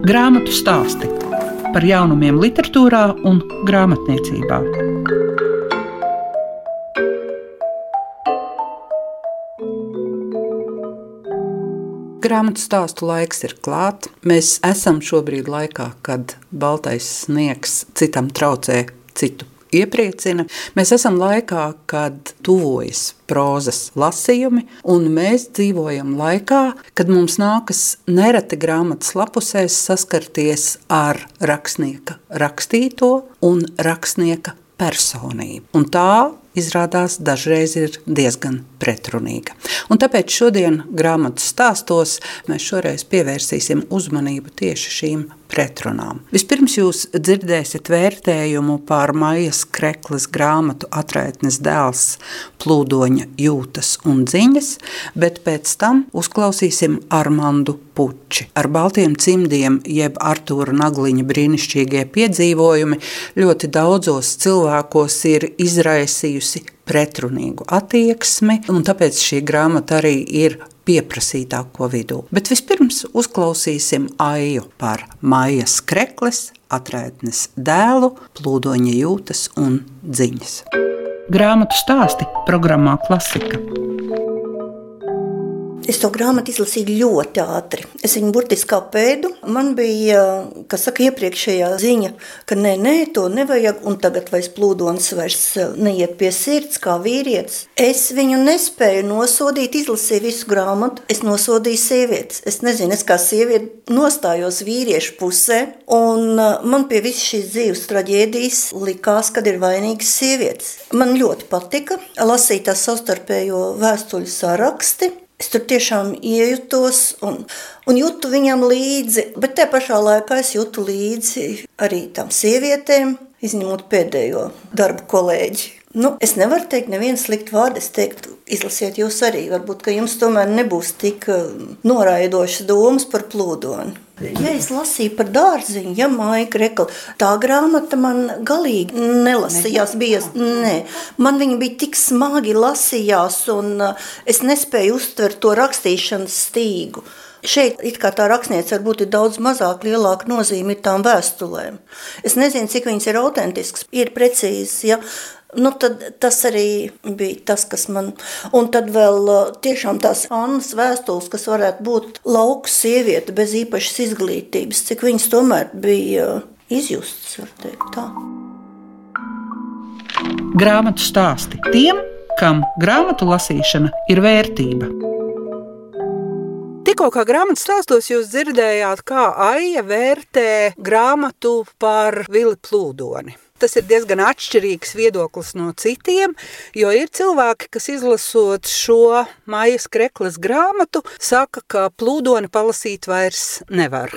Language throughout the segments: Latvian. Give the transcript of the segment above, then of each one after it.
Grāmatu stāsti par jaunumiem, literatūrā un grāmatniecībā. Grāmatu stāstu laiks ir klāts. Mēs esam šobrīd laikā, kad baltais sniegs citam traucē, citu iepriecina. Mēs esam laikā, kad tuvojas prozas lasījumi, un mēs dzīvojam laikā, kad mums nākas nereti grāmatas lapusēs saskarties ar rakstnieka rakstīto un rakstnieka personību. Un tā izrādās dažreiz ir diezgan pretrunīga. Un tāpēc šodien grāmatu stāstos mēs šoreiz pievērsīsim uzmanību tieši šīm pretrunām. Vispirms jūs dzirdēsiet vērtējumu par Maijas Kreklas grāmatu Atraitnes dēls, plūdoņa jūtas un ziņas, bet pēc tam uzklausīsim Armandu Puči. Ar baltiem cimdiem, jeb Artūra Nagliņa brīnišķīgie piedzīvojumi ļoti daudzos cilvēkos ir izraisījusi pretrunīgu attieksmi, un tāpēc šī grāmata arī ir pieprasītāko vidū. Bet vispirms uzklausīsim Aiju par Maijas krekles, atraitnes dēlu, plūdoņa jūtas un dziņas. Grāmatu stāsti programmā Klasika. Es to grāmatu izlasīju ļoti ātri. Es viņu burtiski pēdu. Man bija, kas saka, iepriekšējā ziņa, ka nē, nē, to nevajag, un tagad vairs plūdons vairs eh, neiet pie sirds kā vīrietis. Es viņu nespēju nosodīt, izlasīju visu grāmatu. Es nosodīju sievietes. Es nezinu, es kā sieviete nostājos vīriešu pusē, un eh, man pie visas šīs dzīves traģēdijas likās, kad ir vainīgas sievietes. Man ļoti patika lasīt tā savstarpējo vēstuļu saraksti. Es tur tiešām iejutos un, un jūtu viņam līdzi, bet te pašā laikā es jūtu līdzi arī tam sievietēm, izņemot pēdējo darbu kolēģi. Nu, es nevaru teikt nevienu sliktu vārdu, es teiktu, izlasiet jūs arī. Varbūt, ka jums tomēr nebūs tik uh, noraidošas domas par plūdoni. Ja es lasīju par dārziņu, ja māja krekla, tā grāmata man galīgi nelasījās. Bija, nē, man viņa bija tik smagi lasījās, un uh, es nespēju uztvert to rakstīšanas stīgu. Šeit kā tā rakstniece varbūt ir daudz mazāk, lielāka nozīme ir tām vēstulēm. Es nezinu, cik viņas ir autentiskas, ir precīzas. Ja? Nu, tad, tas arī bija tas, kas man. Un tad vēl tiešām tās Annas vēstules, kas varētu būt lauka sieviete bez īpašas izglītības, cik viņas tomēr bija izjustas, var teikt tā. Grāmatu stāsti tiem, kam grāmatu lasīšana ir vērtība. Tikko kā grāmatas stāstos jūs dzirdējāt, kā Aija vērtē grāmatu par Vili Plūdoni. Tas ir diezgan atšķirīgs viedoklis no citiem, jo ir cilvēki, kas izlasot šo Maijas Kreklas grāmatu, saka, ka plūdoni palasīt vairs nevar.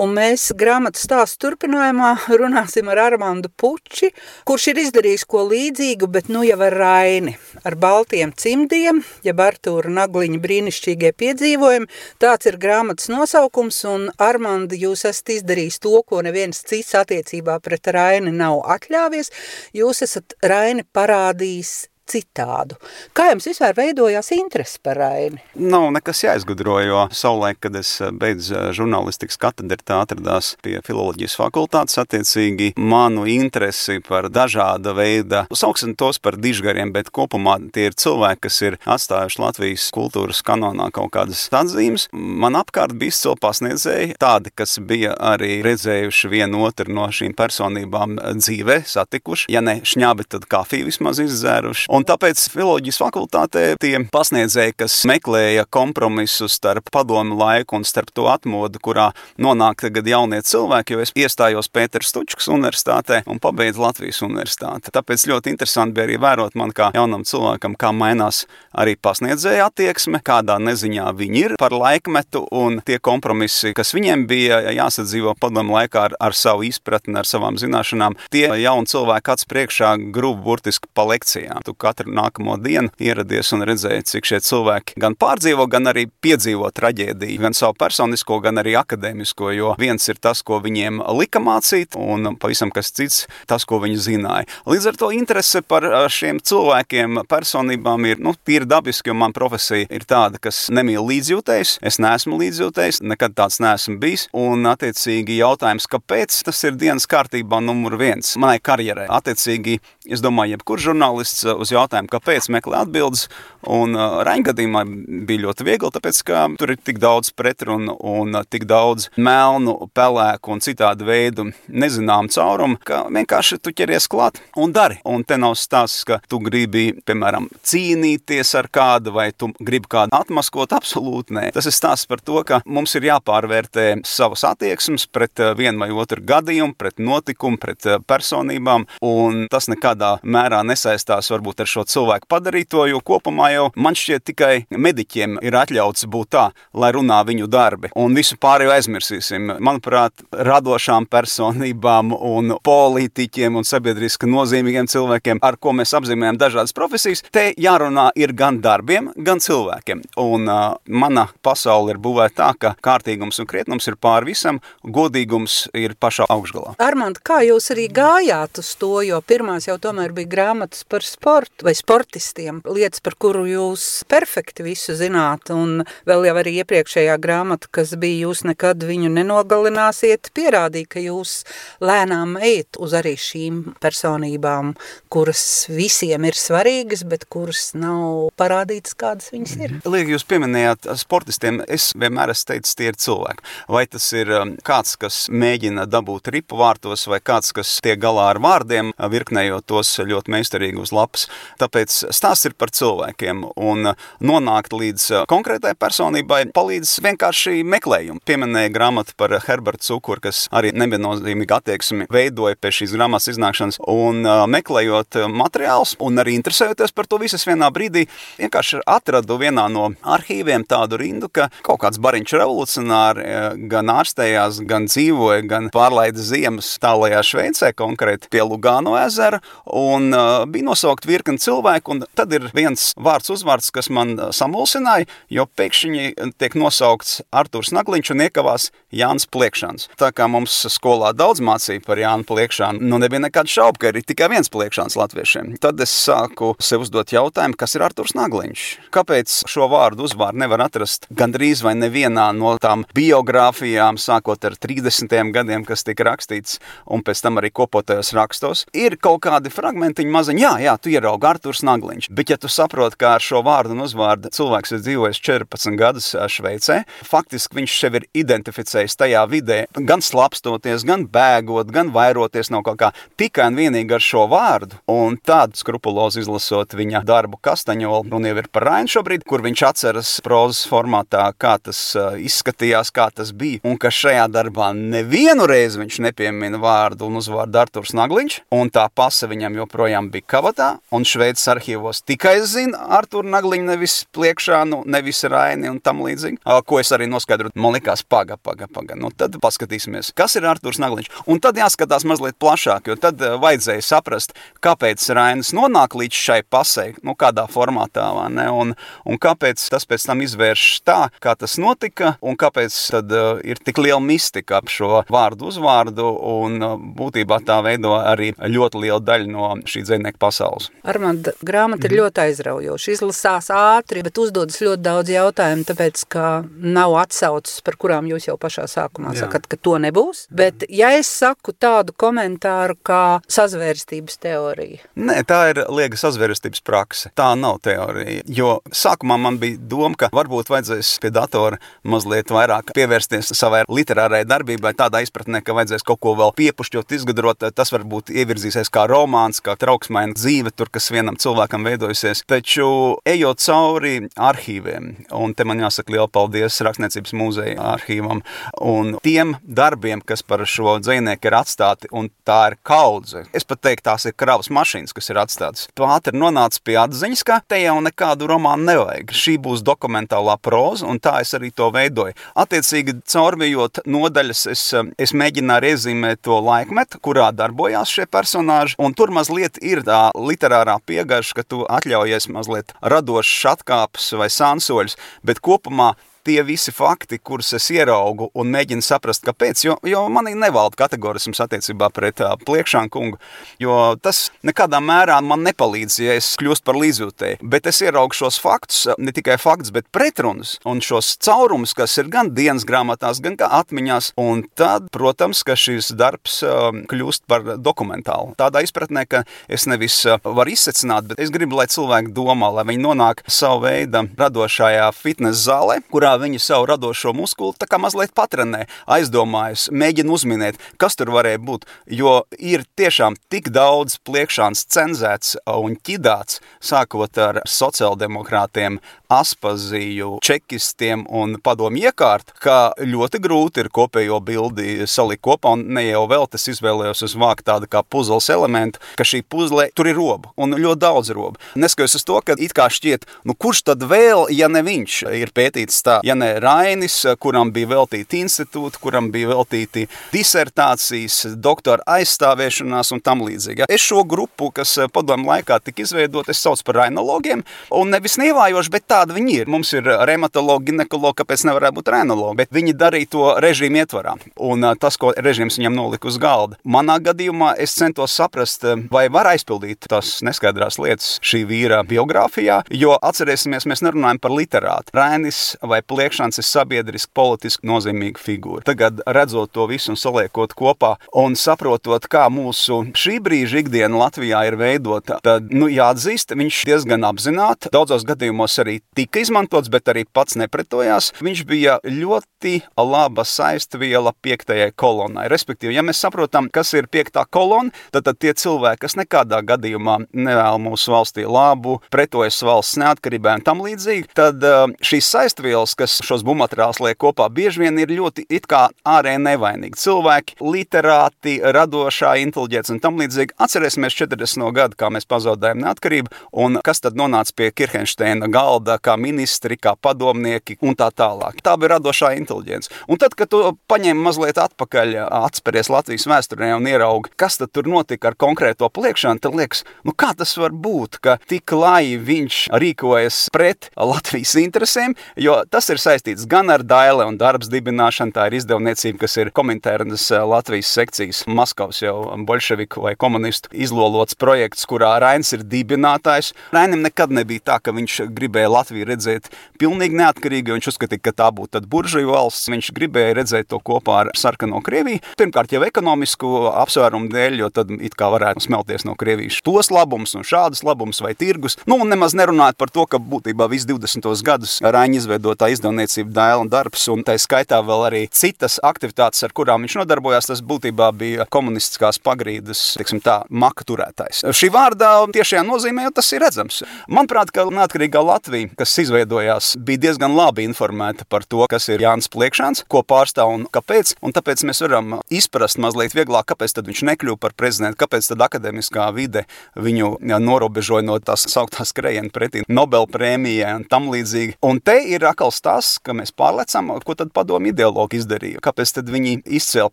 Un mēs grāmatu stāstu turpinājumā runāsim ar Armandu Puči, kurš ir izdarījis ko līdzīgu, bet nu jau ar Raini, ar baltiem cimdiem, ja Artūra Nagliņa brīnišķīgie piedzīvojumi. Tāds ir grāmatas nosaukums, un Armanda, jūs esat izdarījis to, ko neviens cits attiecībā pret Raini nav atļauts atļāvies, jūs esat Raini parādījis citādu. Kā jums vispār veidojās interese par Raini? Nav nekas jāizgudro, jo savulaik, kad es eh, beidzu eh, žurnālistikas katedru, tā atradās pie filoloģijas fakultātes, attiecīgi manu interesi par dažāda veida, sauksim tos par dižgariem, bet kopumā tie ir cilvēki, kas ir atstājuši Latvijas kultūras kanonā kaut kādas atzīmes. Man apkārt bija izcili pasniedzēji, tādi, kas bija arī redzējuši vienu otru no šīm personībām dzīvē, satikuši, ja ne šņābi, tad kafiju vismaz izdzēruši. Un tāpēc filoloģijas fakultātē tie pasniedzēji, kas meklēja kompromisu starp padomu laiku un starp to atmodu, kurā nonāk tagad jaunie cilvēki, jo es iestājos Pēters Stučkas universitātē un pabeidzu Latvijas universitāti. Tāpēc ļoti interesanti bija arī vērot man kā jaunam cilvēkam, kā mainās arī pasniedzēja attieksme, kādā neziņā viņi ir par laikmetu un tie kompromisi, kas viņiem bija jāsadzīvo padomu laikā ar, ar savu izpratni, ar savām zināšanām, tie jauni cilvēki acs priekšā grubu burtiski pa lekcijām. Tu katru nākamo dienu ieradies un redzēju, cik šie cilvēki gan pārdzīvo, gan arī piedzīvo traģēdiju, gan savu personisko, gan arī akadēmisko, jo viens ir tas, ko viņiem lika mācīt, un pavisam kas cits, tas, ko viņi zināja. Līdz ar to interese par šiem cilvēkiem, personībām ir, nu, tīri dabiski, jo man profesija ir tāda, kas nemīl līdzjūtējs, es neesmu līdzjūtējs, nekad tāds neesmu bijis, un attiecīgi jautājums, kāpēc tas ir dienas kārtībā numur viens manai karjerai. Attiecīgi, es domāju, jebkurš žurnālists uz jautājumu, kāpēc meklē atbildes, un uh, Raingadījumā bija ļoti viegli, tāpēc, ka tur ir tik daudz pretrunu un tik daudz melnu, pelēku un citādu veidu nezinām caurumu, ka vienkārši tu ķeries klāt un dari. Un te nav stāsts, ka tu gribi, piemēram, cīnīties ar kādu vai tu gribi kādu atmaskot, absolūti nē. Tas ir stāsts par to, ka mums ir jāpārvērtē savas attieksmes pret vienu vai otru gadījumu, pret notikumu, pret personībām, un tas nekādā mērā nesaistās varbūt ar šo cilvēku padarīto, jo kopumā jau man šķiet tikai mediķiem ir atļauts būt tā, lai runā viņu darbi, un visu pārējo aizmirsīsim. Manuprāt, radošām personībām un politiķiem un sabiedriski nozīmīgiem cilvēkiem, ar ko mēs apzīmējam dažādas profesijas, te jārunā ir gan darbiem, gan cilvēkiem. Un uh, mana pasaule ir būvēta tā, ka kārtīgums un krietnums ir pār visam, godīgums ir pašā augšgalā. Armand, kā jūs arī gājāt uz to, jo pirmās jau tomēr bija grāmatas par sportu vai sportistiem, lietas, par kuru jūs perfekti visu zināt, un vēl jau arī iepriekšējā grāmata, kas bija jūs nekad viņu nenogalināsiet, pierādīja, ka jūs lēnām ejat uz arī šīm personībām, kuras visiem ir svarīgas, bet kuras nav parādītas, kādas viņas ir. Liek, jūs pieminējāt sportistiem, es vienmēr esmu teicis, tie ir cilvēki. Vai tas ir kāds, kas mēģina dabūt ripu vārtos, vai kāds, kas tiek galā ar vārdiem, virknējot tos ļoti meistarīgi uz lapas. Tāpēc stāsts ir par cilvēkiem, un nonākt līdz konkrētai personībai palīdz vienkārši meklējumi. Pieminēja grāmatu par Herbertu Cukuru, kas arī neviennozīmīgi attieksmi veidoja pie šīs grāmatas iznākšanas, un meklējot materiālus un arī interesējoties par to visu, vienā brīdī vienkārši atradu vienā no arhīviem tādu rindu, ka kaut kāds bariņš revolucionāri gan ārstējās, gan dzīvoja, gan pārlaida ziemas tālajā Šveicē, konkrēti pie Lugāno ezera, un uh, bija nosaukt virkni cilvēku, un tad ir viens vārds uzvārds, kas man samulsināja, jo pēkšņi tiek nosaukts Arturs Nagliņš un iekavās Jānis Pliekšāns. Tā kā mums skolā daudz mācīja par Jānu Pliekšānu, nu nebija nekāda šauba, ka ir tikai viens Pliekšāns latviešiem. Tad es sāku sev uzdot jautājumu, kas ir Arturs Nagliņš? Kāpēc šo vārdu uzvārdu nevar atrast gandrīz vai nevienā no tām biogrāfijām, sākot ar 30. gadiem, kas tika rakstīts, un pēc tam arī kopotajos rakstos, ir kaut kādi fragmentiņi maziņi, jā, jā, tu ieraugi Arturs Nagliņš, bet ja tu saproti, kā ar šo vārdu un uzvārdu cilvēks ir dzīvojis 14 gadus Šveicē, faktiski viņš sev ir identificējis tajā vidē, gan slapstoties, gan bēgot, gan vairoties no kaut kā. Tikai un vienīgi ar šo vārdu, un tādu skrupulozi izlasot viņa darbu Kastaņolu, un jau ir par Rainu šobrīd, kur viņš atceras prozas formātā, kā tas izskatījās, kā tas bija, un ka šajā darbā nevienu reizi viņš nepiemina vārdu un uzvārdu Arturs Nagliņš, un tā pasa viņam joprojām bija kavatā, un Šveices arhīvos tikai zina Arturu Nagliņu, nevis Pliekšānu, nevis Raini un tam līdzīgi, ko es arī noskaidroju. Man likās, paga, paga, paga. Nu, tad paskatīsimies, kas ir Arturs Nagliņš. Un tad jāskatās mazliet plašāk, jo tad vajadzēja saprast, kāpēc Rainis nonāk līdz šai pasē, nu, kādā formātā, ne, un, un kāpēc tas pēc tam izvērš tā, kā tas notika, un kāpēc tad uh, ir tik liela mistika ap šo vārdu uzvārdu, un uh, būtībā tā veido arī ļoti lielu daļu no šī dzēnieka pasaules. Armand, grāmata ir mhm. ļoti aizraujoša, izlasās ātri, bet uzdodas ļoti daudz jautājumu, tāpēc, ka nav atsaucas, par kurām jūs jau pašā sākumā Jā. sakat, ka to nebūs. Bet ja es saku tādu komentāru kā sazvērstības teorija? Nē, tā ir liega sazvērstības prakse. Tā nav teorija, jo sākumā man bija doma, ka varbūt vajadzēs pie datora mazliet vairāk pievērsties savai literārai darbībai, tādā izpratnē, ka vajadzēs kaut ko vēl piepušķot, izgudrot. Tas varbūt ievirzīsies kā romāns, kā trauksmaina dzīve, tur, kas vienam cilvēkam veidojusies. Taču ejot cauri arhīviem, un te man jāsaka liela paldies Rakstniecības muzeja arhīvam, un tiem darbiem, kas par šo dzīvnieku ir atstāti, un tā ir kaudze. Es pat teiktu, tās ir kravas mašīnas, kas ir atstātas. Tu ātri nonāc pie atziņas, ka te jau nekādu romānu nevajag. Šī būs dokumentālā proza, un tā es arī to veidoju. Attiecīgi, caurvijot nodaļas, es, es mēģināju iezīmēt to laikmetu, kurā darbojās šie personāļi, tur mazliet ir tā literārā piegarša, ka tu atļaujies mazliet radošs atkāpes vai sānsoļus, bet kopumā tie visi fakti, kurus es ieraugu un mēģinu saprast, kāpēc. Jo, jo manī nevalda kategorisms attiecībā pret uh, pliekšānu kungu, jo tas nekādā mērā man nepalīdz, ja es kļūstu par līdzjūtēju. Bet es ieraugu šos faktus, ne tikai faktus, bet pretrunas un šos caurumus, kas ir gan dienas grāmatās, gan atmiņās. Un tad, protams, ka šis darbs uh, kļūst par dokumentālu. Tādā izpratnē, ka es nevis uh, varu izsecināt, bet es gribu, lai cilvēki domā, lai viņi nonāk savu veidu radošajā fitnes zālē, kurā viņi savu radošo muskuli tā kā mazliet patrenē, aizdomājas, mēģina uzminēt, kas tur varēja būt. Jo ir tiešām tik daudz pliekšāns cenzēts un ķidāts, sākot ar sociāldemokrātiem, aspaziju, čekistiem un padomu iekārt, ka ļoti grūti ir kopējo bildi salikt kopā, un ne jau vēl tas izvēlējos uz vākt tādu kā puzles elementu, ka šī puzle tur ir roba, un ļoti daudz roba. Neskatoties uz to, ka it kā šķiet, nu kurš tad vēl, ja ne viņš, ir pētīts tā, ja ne Rainis, kuram bija veltīti institūti, kuram bija veltīti disertācijas, doktora aizstāvēšanās un tam līdzīgi. Es šo grupu, kas padomu laikā tika izveidota, es saucu par rainologiem, un nevis nievājoši, bet tādi viņi ir. Mums ir reumatologi, ginekologi, kāpēc nevarētu būt rainologi, bet viņi darīja to režīmu ietvarā. Un tas, ko režīms viņam nolika uz galda. Manā gadījumā es centos saprast, vai var aizpildīt tās neskaidrās lietas šī vīra biogrāfijā, jo atcerēsimies, mēs nerunājam par literātu. Rainis vai Pliekšans ir sabiedriski, politiski nozīmīga figūra. Tagad redzot to visu un saliekot kopā un saprotot, kā mūsu šī brīža ikdiena Latvijā ir veidota, tad nu, jāatzīst, viņš diezgan apzināti, daudzos gadījumos arī tika izmantots, bet arī pats nepretojās. Viņš bija ļoti laba saistviela piektajai kolonai. Respektīvi, ja mēs saprotam, kas ir piektā kolona, tad, tad tie cilvēki, kas nekādā gadījumā nevēl mūsu valstī labu, pretojas valsts neatkarībai un tam līdzīgi, tad šīs saistvielas, kas šos būvmateriālus liek kopā, bieži vien ir ļoti it kā ārēji nevainīgi. Cilvēki, literāti, radošā, inteliģents un tam līdzīgi. Atcerēsimies 40. gadu, kā mēs pazaudējām neatkarību, un kas tad nonāca pie Kirhensteina galda, kā ministri, kā padomnieki un tā tālāk. Tā bija radošā inteliģence. Un tad, kad tu paņem mazliet atpakaļ, atspēries Latvijas vēsturē un ieraugi, kas tur notika ar konkrēto pliekšanu, tad liekas, nu kā tas var būt, ka tik lai viņš rīkojas pret Latvijas interesēm, jo tas ir saistīts gan ar Daile un darbs dibināšanu. Tā ir izdevniecība, kas ir komentēras eh, Latvijas sekcijas, Maskavas jau bolševiku vai komunistu izlolots projekts, kurā Rainis ir dibinātājs. Rainim nekad nebija tā, ka viņš gribēja Latviju redzēt pilnīgi neatkarīgi, viņš uzskatīja, ka tā būtu buržuju valsts. Viņš gribēja redzēt to kopā ar sarkano Krieviju. Pirmkārt, jau ekonomisku apsvērumu dēļ, jo tad it kā varētu smelties no Krievijas tos labumus un šādus labumus vai tirgus. Nu, un nemaz nerunājot par to, ka būtībā visu 20. gadus Raņa izveidotā izdevniecība Dēla darbs, un tā skaitā vēl arī citas aktivitātes, ar kurām viņš nodarbojās. Tas būtībā bija komunistiskās pagrīdes, teiksim tā, maka turētājs. Šī vārdā tiešajā nozīmē tas ir redzams. Manuprāt, ka neatkarīgā Latvija, kas izveidojās, bija diezgan labi informēta par to, kas ir Jānis Pliekšāns, ko pārstāv un kāpēc. Un tāpēc mēs varam izprast mazliet vieglāk, kāpēc viņš nekļuva par prezidentu, kāpēc akadēmiskā vide viņu norobežoja no tās sauktās skrējienu pretī Nobel prēmijai un tam līdzīgi. Un te ir atkal tas, ka mēs pārlecam, ko tad padomu ideologi izdarīja. Kāpēc viņi izcēla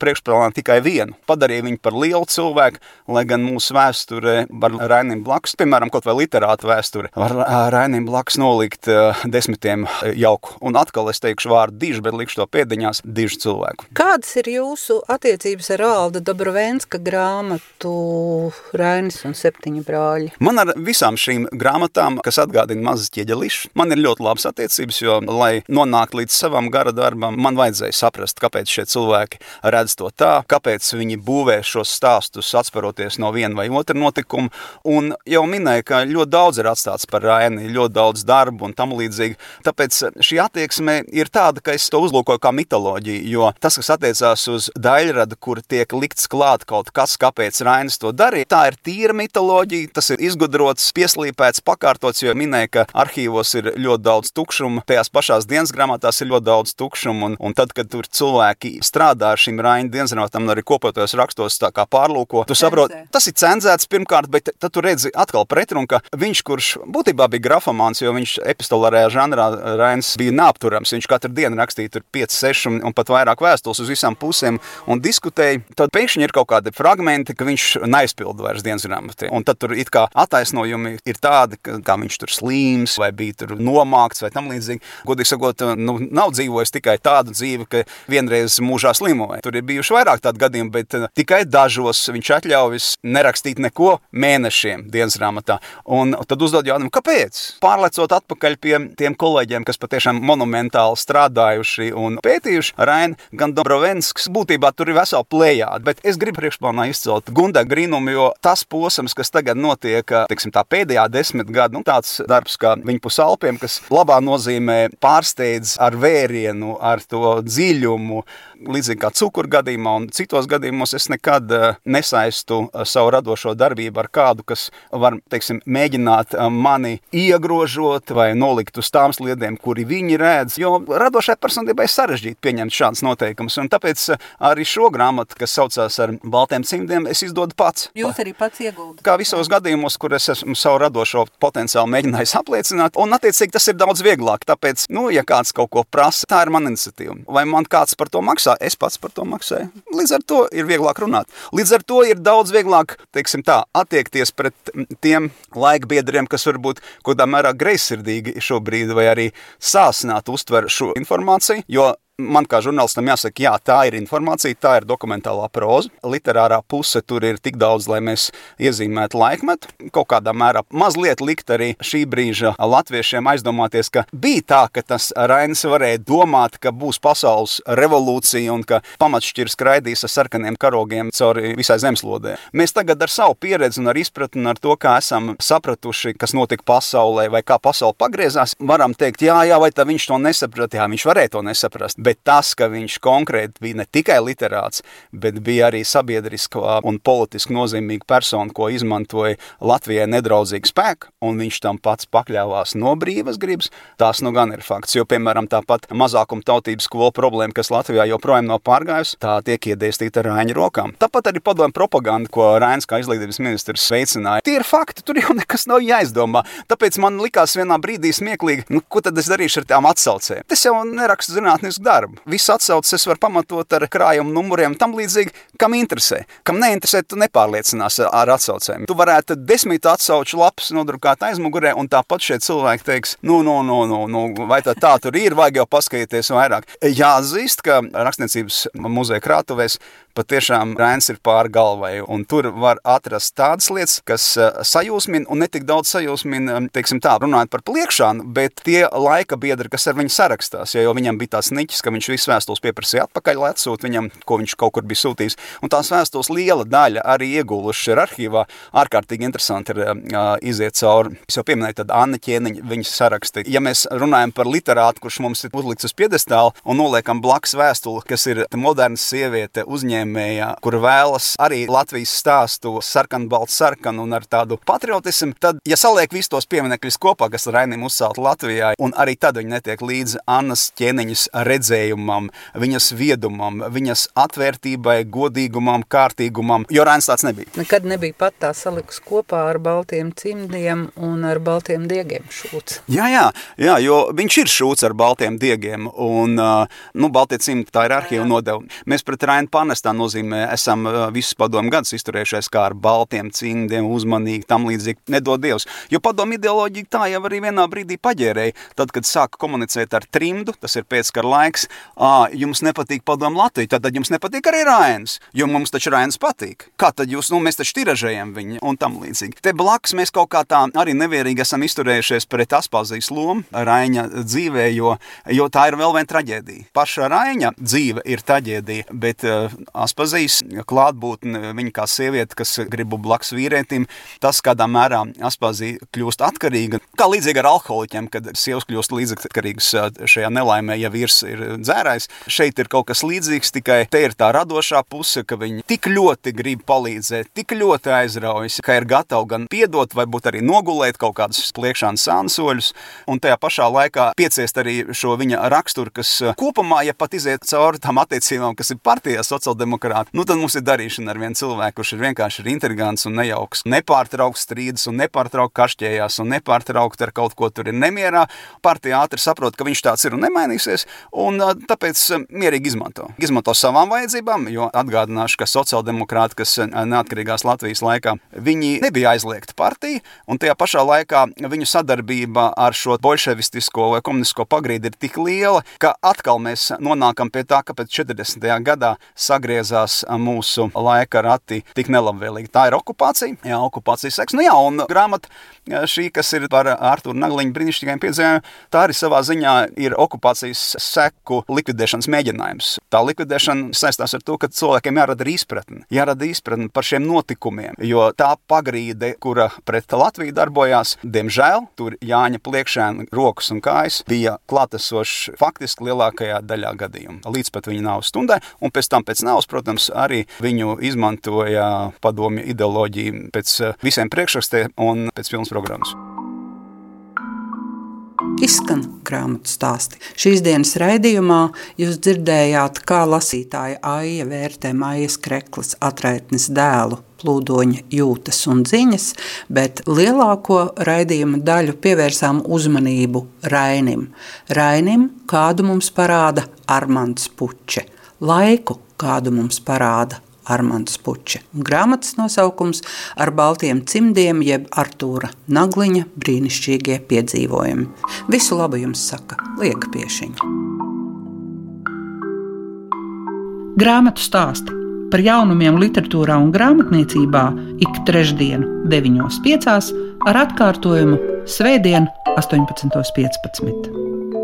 priekšplānā tikai vienu? Padarīja viņu par lielu cilvēku, lai gan mūsu vēsture var Rainim blakus, piemēram, kaut vai literāta vēsture, var Rainim blakus nolikt uh, desmitiem jauku. Un atkal es teikšu vārdu diži, bet likšu to pēdiņās diži cilvēku. Kādas ir jūsu attiecības ar Alda Dobrovenska grāmatu Rainis un septiņi brāļi? Man ar visām šīm grāmatām, kas atgādina mazas ķieģelišas, man ir ļoti labas attiecības, jo, lai nonākt līdz savam gara darbam, man vajadzēja saprast, kāpēc šie cilvēki redz to tā, kāpēc viņi būvē šos stāstus atspēroties no viena vai otra notikuma. Un jau minēju, ka ļoti daudz ir atstāts par Raini, ļoti daudz darbu un tam līdzīgi. Tāpēc šī attieksme ir tāda, ka es to uzlūkoju kā mitoloģiju, jo tas, kas attiecās uz daļradu, kur tiek likts klāt kaut kas, kāpēc Rainis to darīja, tā ir tīra mitoloģija, tas ir izgudrots, pieslīpēts, pakārtots, jo minēja, ka arhīvos ir ļoti daudz tukšuma, tajās pašās dienas grāmatās ir ļoti daudz tukšumu, un, un tad, kad tur cilvēki strādā ar šīm raņu dienas grāmatām, arī kopotajos rakstos tā kā pārlūko, tu saproti, tas ir cenzēts pirmkārt, bet tad tu redzi atkal pretrunu, ka viņš, kurš būtībā bija grafomāns, jo viņš epistolārajā žanrā Rainis bija neapturams. Viņš katru dienu rakstīja 5, 6 un, un pat vairāk vēstules uz visām pusēm un diskutēja. Tad pēkšņi ir kaut kādi fragmenti, ka viņš neaizpilda vairs dienas grāmatā. Un tad tur it kā attaisnojumi ir tādi, ka kā viņš tur slīms vai bija nomākts vai tam līdzīgi. Godīgi sakot, nu, nav dzīvojis tikai tādu dzīvi, ka vienreiz mūžā slimoja. Tur ir bijuši vairāk tādu gadījumu, bet uh, tikai dažos viņš atļaujas nerakstīt neko mēnešiem dienas grāmatā. Un tad uzdod jautājumu, kāpēc? Pārlecot atpakaļ pie tiem kolēģiem, kas patiešām monumentāli strādājuši un pētījuši, Raina gan Dobrovensks būtībā tur ir vesela plējāde, bet es gribu priekšplānā izcelt Gunda Grīnumu, jo tas posms, kas tagad notiek, teiksim, tā pēdējā desmit gadu, nu, tāds darbs kā viņa pusalpiem, kas labā nozīmē pārsteidz ar vērienu, ar to dziļumu, līdzīgi kā cukuru gadījumā un citos gadījumos, es nekad nesaistu savu radošo darbību ar kādu, kas var, teiksim, mēģināt mani iegrožot vai nolikt uz tām sliedēm, kuri viņi redz, jo radošai personībai sarežģīti pieņemt šādas noteikumus, tāpēc arī šo grāmatu, kas saucās ar baltiem cimdiem, es izdodu pats. Jūs arī pats ieguldat? Kā visos gadījumos, kur es esmu savu radošo potenciālu mēģinājis apliecināt, un attiecīgi tas ir daudz vieglāk, tāpēc, nu, ja kāds kaut ko prasa, tā ir mana iniciatīva. Vai man kāds par to maksā? maksā, es pats par to maksāju. Līdz ar to ir vieglāk runāt. Līdz ar to ir daudz vieglāk, teiksim tā, attiekties pret tiem laikbiedriem, kas varbūt kaut kādā mērā greizsirdīgi šobrīd vai arī sāsnāt uztver šo informāciju, jo man kā žurnālistam jāsaka, jā, tā ir informācija, tā ir dokumentālā proza. Literārā puse tur ir tik daudz, lai mēs iezīmētu laikmetu. Kaut kādā mērā mazliet likt arī šī brīža latviešiem aizdomāties, ka bija tā, ka tas Rainis varēja domāt, ka būs pasaules revolūcija un ka pamatšķirs skraidīs ar sarkaniem karogiem cauri visai zemeslodē. Mēs tagad ar savu pieredzi un ar izpratni ar to, kā esam sapratuši, kas notika pasaulē vai kā pasaule pagriezās, varam teikt, jā, jā, vai tā viņš to nesaprata, jā, viņš varēja to nesaprast bet tas, ka viņš konkrēti bija ne tikai literāts, bet bija arī sabiedriska un politiski nozīmīga persona, ko izmantoja Latvijai nedraudzīgu spēku, un viņš tam pats pakļāvās no brīvas gribas, tas nu gan ir fakts. Jo, piemēram, tāpat mazākuma tautības skolu problēma, kas Latvijā joprojām nav pārgājusi, tā tiek iedēstīta Rāņa rokām. Tāpat arī padomju propaganda, ko Rāņs kā izglītības ministrs veicināja. Tie ir fakti, tur jau nekas nav jāizdomā. Tāpēc man likās vienā brīdī smieklīgi, nu, ko tad es darīšu ar tām atsaucēm. Tas jau nerakstu zinātnisku darbu. Visu atsauces es varu pamatot ar krājumu numuriem, tam līdzīgi, kam interesē. Kam neinteresē, tu nepārliecinās ar atsaucēm. Tu varētu desmit atsauču lapas nodrukāt aizmugurē, un tāpat šie cilvēki teiks, nu, nu, nu, nu, nu vai tā, tā tur ir, vajag jau paskatīties vairāk. Jāzīst, ka rakstniecības muzeja krātuvēs patiešām Rēns ir pār galvai, tur var atrast tādas lietas, kas sajūsmina, un ne tik daudz sajūsmina, teiksim tā, runājot par pliekšanu, bet tie laika biedri, kas ar viņu sarakstās, jau viņam bija tās niķis, ka viņš visu vēstules pieprasīja atpakaļ, lai atsūt viņam, ko viņš kaut kur bija sūtījis, un tās vēstules liela daļa arī ieguluši ir arhīvā, ārkārtīgi interesanti ir uh, iziet cauri. Es jau pieminēju tad Anna ķēniņa, viņas saraksti. Ja mēs runājam par literātu, kurš mums ir uzlikts uz piedestāla un noliekam blakus vēstuli, kas ir moderna sieviete uzņēmēja, kur vēlas arī Latvijas stāstu sarkanu, baltu sarkanu un ar tādu patriotismu, tad, ja saliek visus tos pieminekļus kopā, kas Rainim uzcelt Latvijā, un arī tad viņi netiek līdzi Annas ķēniņas redzējumam, viņas viedumam, viņas atvērtībai, godīgumam, kārtīgumam, jo Rainis tāds nebija. Nekad nebija pat tā salikus kopā ar baltiem cimdiem un ar baltiem diegiem šūts. Jā, jā, jā, jo viņš ir šūts ar baltiem diegiem, un, nu, baltie cimdi tā ir arhīva nodeva. Mēs pret Rainu Panestā tā nozīmē, esam visus padomu gadus izturējušies kā ar baltiem cimdiem, uzmanīgi, tam līdzīgi, nedod Dievs. Jo padomu ideoloģija tā jau arī vienā brīdī paģērēja. Tad, kad sāka komunicēt ar trimdu, tas ir pēckara laiks, ā, jums nepatīk padomu Latviju, tad, tad jums nepatīk arī Rainas, jo mums taču Rainas patīk. Kā tad jūs, nu, mēs taču tiražējam viņu un tam līdzīgi. Te blakus mēs kaut kā tā arī nevierīgi esam izturējušies pret Aspazijas lomu Raiņa dzīvē, jo, jo tā ir vēl viena traģēdija. Paša Raiņa dzīve ir traģēdija, bet uh, Aspazijas klātbūtne, viņa kā sieviete, kas grib blakus vīrietim, tas kādā mērā Aspazija kļūst atkarīga. Kā līdzīgi ar alkoholiķiem, kad sievas kļūst līdzatkarīgas šajā nelaimē, ja vīrs ir dzērājs. Šeit ir kaut kas līdzīgs, tikai te ir tā radošā puse, ka viņi tik ļoti grib palīdzēt, tik ļoti aizraujas, ka ir gatavi gan piedot, varbūt arī nogulēt kaut kādus pliekšāns sānsoļus, un tajā pašā laikā pieciest arī šo viņa raksturu, kas kopumā, ja pat iziet cauri tam attiecībām, kas ir partijā sociāldemokrāti, nu tad mums ir darīšana ar vienu cilvēku, kurš ir vienkārši ir intrigants un nejauks, nepārtraukts strīdus un nepārtraukti kašķējās un nepārtraukti ar kaut ko tur ir nemierā. Partija ātri saprot, ka viņš tāds ir un nemainīsies, un tāpēc mierīgi izmanto. Izmanto savām vajadzībām, jo atgādināšu, ka sociāldemokrāti, kas neatkarīgās Latvijas laikā, viņi nebija aizliegta partija, un tajā pašā laikā viņu sadarbība ar šo bolševistisko vai komunistisko pagrīdi ir tik liela, ka atkal mēs nonākam pie tā, ka pēc 40. gadā sagriezās mūsu laika rati tik nelabvēlīgi. Tā ir okupācija, jā, okupācijas seks. Nu jā, un grāmata šī, kas ir par Arturu Nagliņu brīnišķīgiem piedzīvojumiem, tā arī savā ziņā ir okupācijas seku likvidēšanas mēģinājums. Tā likvidēšana saistās ar to, ka cilvēkiem jārada izpratne, jārada izpratne par šiem notikumiem, jo tā pagrīde, kura pret Latviju darbojās, diemžēl tur Jāņa pliekšēna rokas un kājas bija klātesošs faktiski lielākajā daļā gadījumu, līdz pat viņa nāves stundai, un pēc tam pēc nāves, protams, arī viņu izmantoja padomju ideoloģiju pēc visiem priekšrakstiem un pēc filmas programmas izskan grāmatu stāsti. Šīs dienas raidījumā jūs dzirdējāt, kā lasītāja Aija vērtē Maijas Kreklas atraitnes dēlu plūdoņa jūtas un ziņas, bet lielāko raidījuma daļu pievērsām uzmanību Rainim. Rainim, kādu mums parāda Armands Puče, laiku, kādu mums parāda Armāns Puķa. Grāmatas nosaukums ar baltiem cimdiem, jeb Artūra Nagliņa brīnišķīgie piedzīvojumi. Visu labu jums saka Liega Piešiņa. Grāmatu stāsti par jaunumiem literatūrā un grāmatniecībā ik trešdienu, 9.5. ar atkārtojumu Svētdien, 18.15.